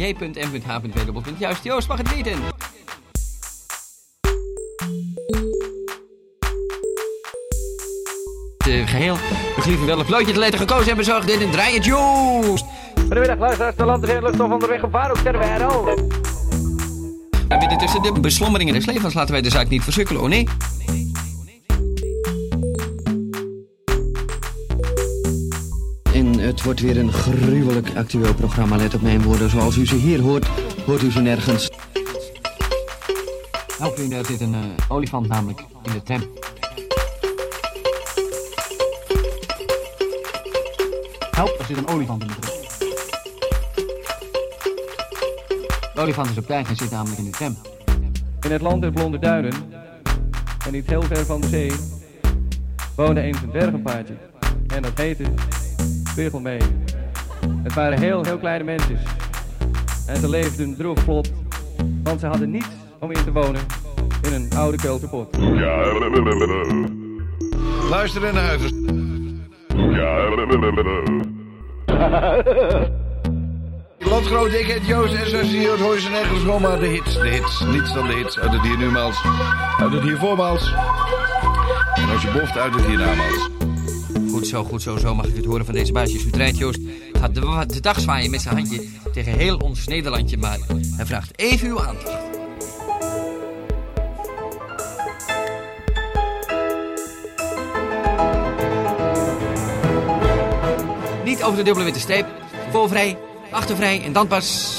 p.m.h.w. Juist, Joost mag het weten. De geheel begrepen welk luidje te letten gekozen hebben zorgt dit een draaiend Joost. Goedemiddag, luisteraars. De land is in luchtstof onderweg op Vaarhoek ter wereld. En midden tussen de beslommeringen des levens laten wij de zaak niet versukkelen, oh nee. Het wordt weer een gruwelijk actueel programma, let op mijn woorden. Zoals u ze hier hoort, hoort u ze nergens. Nou vrienden, er zit een eh, olifant namelijk in de tram. Help, er zit een olifant in de tram. De olifant is op tijd en zit namelijk in de tram. In het land der blonde duinen, en niet heel ver van de zee, woonde eens een dwergenpaardje. En dat heette Spiegelmee. Het waren heel, heel kleine mensen. En ze leefden droog vlot, want ze hadden niets om in te wonen in een oude kelterpot. Luister naar huis. Landgenoot, ik heet Joost en zoals je hier hoort, hoor je ze nergens gewoon maar de hits. De hits, niets dan de hits. Uit het hier numaals, uit het hier voormaals. En als je boft, uit het hier namaals. Goed zo, goed zo, zo mag ik het horen van deze baasjes. U draait Joost gaat de, de dag zwaaien met zijn handje tegen heel ons Nederlandje, maar hij vraagt even uw aandacht. Niet over de dubbele witte streep, voorvrij, achtervrij en dan pas...